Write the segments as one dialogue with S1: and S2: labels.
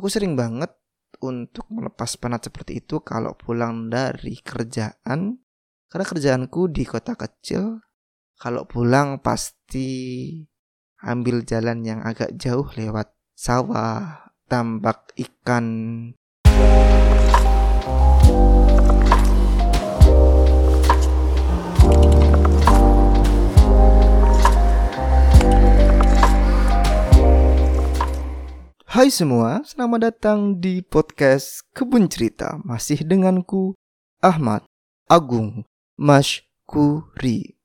S1: Aku sering banget untuk melepas penat seperti itu kalau pulang dari kerjaan. Karena kerjaanku di kota kecil. Kalau pulang pasti ambil jalan yang agak jauh lewat sawah, tambak ikan. Hai semua, selamat datang di podcast Kebun Cerita. Masih denganku Ahmad Agung Mashkuri.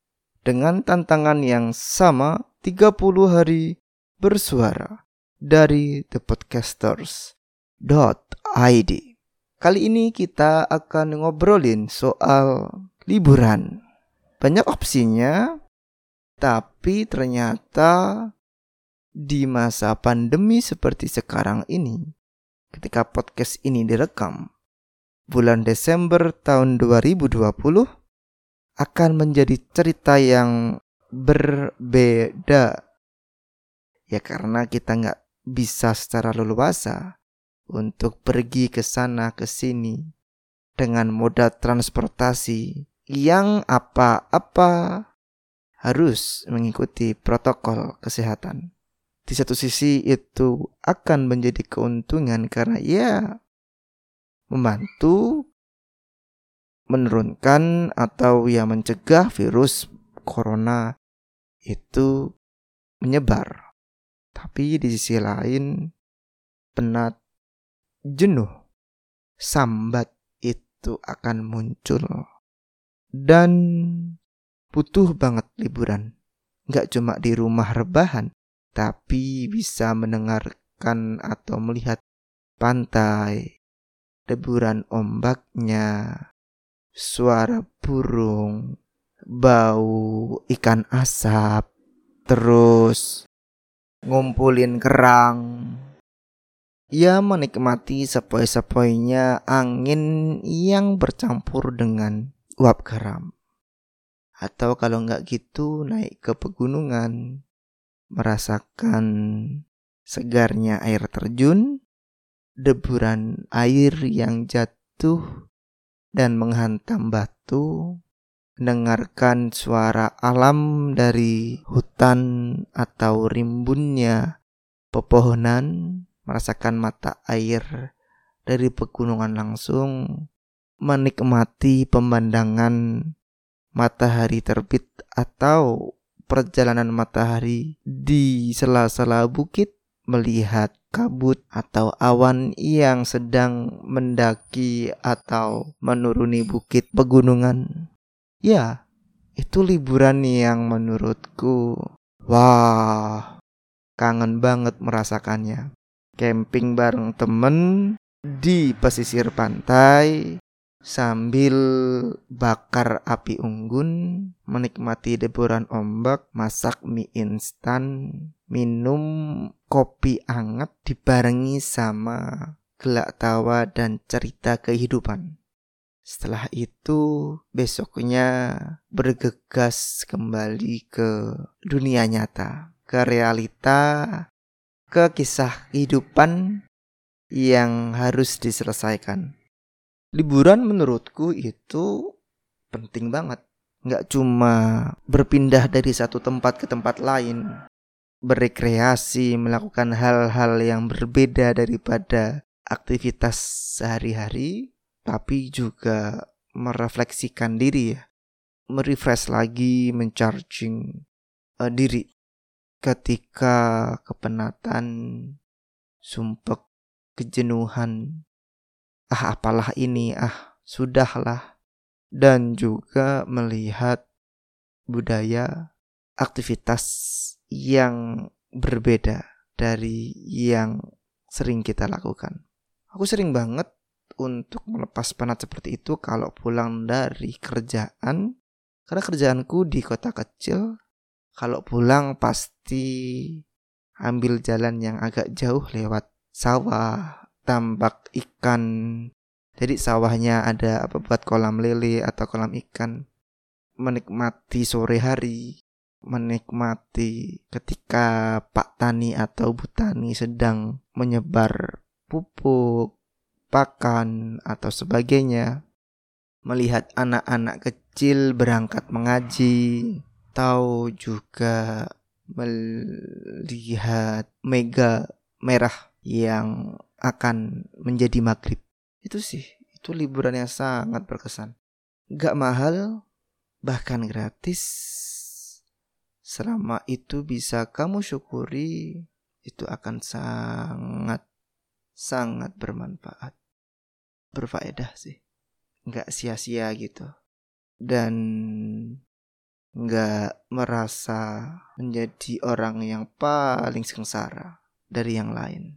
S1: Dengan tantangan yang sama 30 hari bersuara dari thepodcasters.id. Kali ini kita akan ngobrolin soal liburan. Banyak opsinya, tapi ternyata di masa pandemi seperti sekarang ini, ketika podcast ini direkam, bulan Desember tahun 2020 akan menjadi cerita yang berbeda. Ya karena kita nggak bisa secara leluasa untuk pergi ke sana ke sini dengan moda transportasi yang apa-apa harus mengikuti protokol kesehatan di satu sisi itu akan menjadi keuntungan karena ya membantu menurunkan atau ya mencegah virus corona itu menyebar. Tapi di sisi lain penat, jenuh, sambat itu akan muncul. Dan butuh banget liburan. Nggak cuma di rumah rebahan, tapi bisa mendengarkan atau melihat pantai, deburan ombaknya, suara burung, bau ikan asap, terus ngumpulin kerang. Ya menikmati sepoi-sepoinya angin yang bercampur dengan uap garam. Atau kalau nggak gitu naik ke pegunungan merasakan segarnya air terjun, deburan air yang jatuh dan menghantam batu, mendengarkan suara alam dari hutan atau rimbunnya pepohonan, merasakan mata air dari pegunungan langsung, menikmati pemandangan matahari terbit atau perjalanan matahari di sela-sela bukit melihat kabut atau awan yang sedang mendaki atau menuruni bukit pegunungan. Ya, itu liburan yang menurutku wah, kangen banget merasakannya. Camping bareng temen di pesisir pantai sambil bakar api unggun, menikmati deburan ombak, masak mie instan, minum kopi hangat dibarengi sama gelak tawa dan cerita kehidupan. Setelah itu, besoknya bergegas kembali ke dunia nyata, ke realita, ke kisah kehidupan yang harus diselesaikan liburan menurutku itu penting banget. Nggak cuma berpindah dari satu tempat ke tempat lain, berekreasi, melakukan hal-hal yang berbeda daripada aktivitas sehari-hari, tapi juga merefleksikan diri ya, merefresh lagi, mencharging uh, diri ketika kepenatan, sumpek, kejenuhan, ah apalah ini, ah sudahlah. Dan juga melihat budaya aktivitas yang berbeda dari yang sering kita lakukan. Aku sering banget untuk melepas penat seperti itu kalau pulang dari kerjaan. Karena kerjaanku di kota kecil, kalau pulang pasti ambil jalan yang agak jauh lewat sawah, tambak ikan. Jadi sawahnya ada apa buat kolam lele atau kolam ikan. Menikmati sore hari, menikmati ketika Pak Tani atau Bu Tani sedang menyebar pupuk, pakan, atau sebagainya. Melihat anak-anak kecil berangkat mengaji, atau juga melihat mega merah yang akan menjadi maghrib. Itu sih, itu liburan yang sangat berkesan. Gak mahal, bahkan gratis. Selama itu bisa kamu syukuri, itu akan sangat, sangat bermanfaat. Berfaedah sih. Gak sia-sia gitu. Dan nggak merasa menjadi orang yang paling sengsara dari yang lain.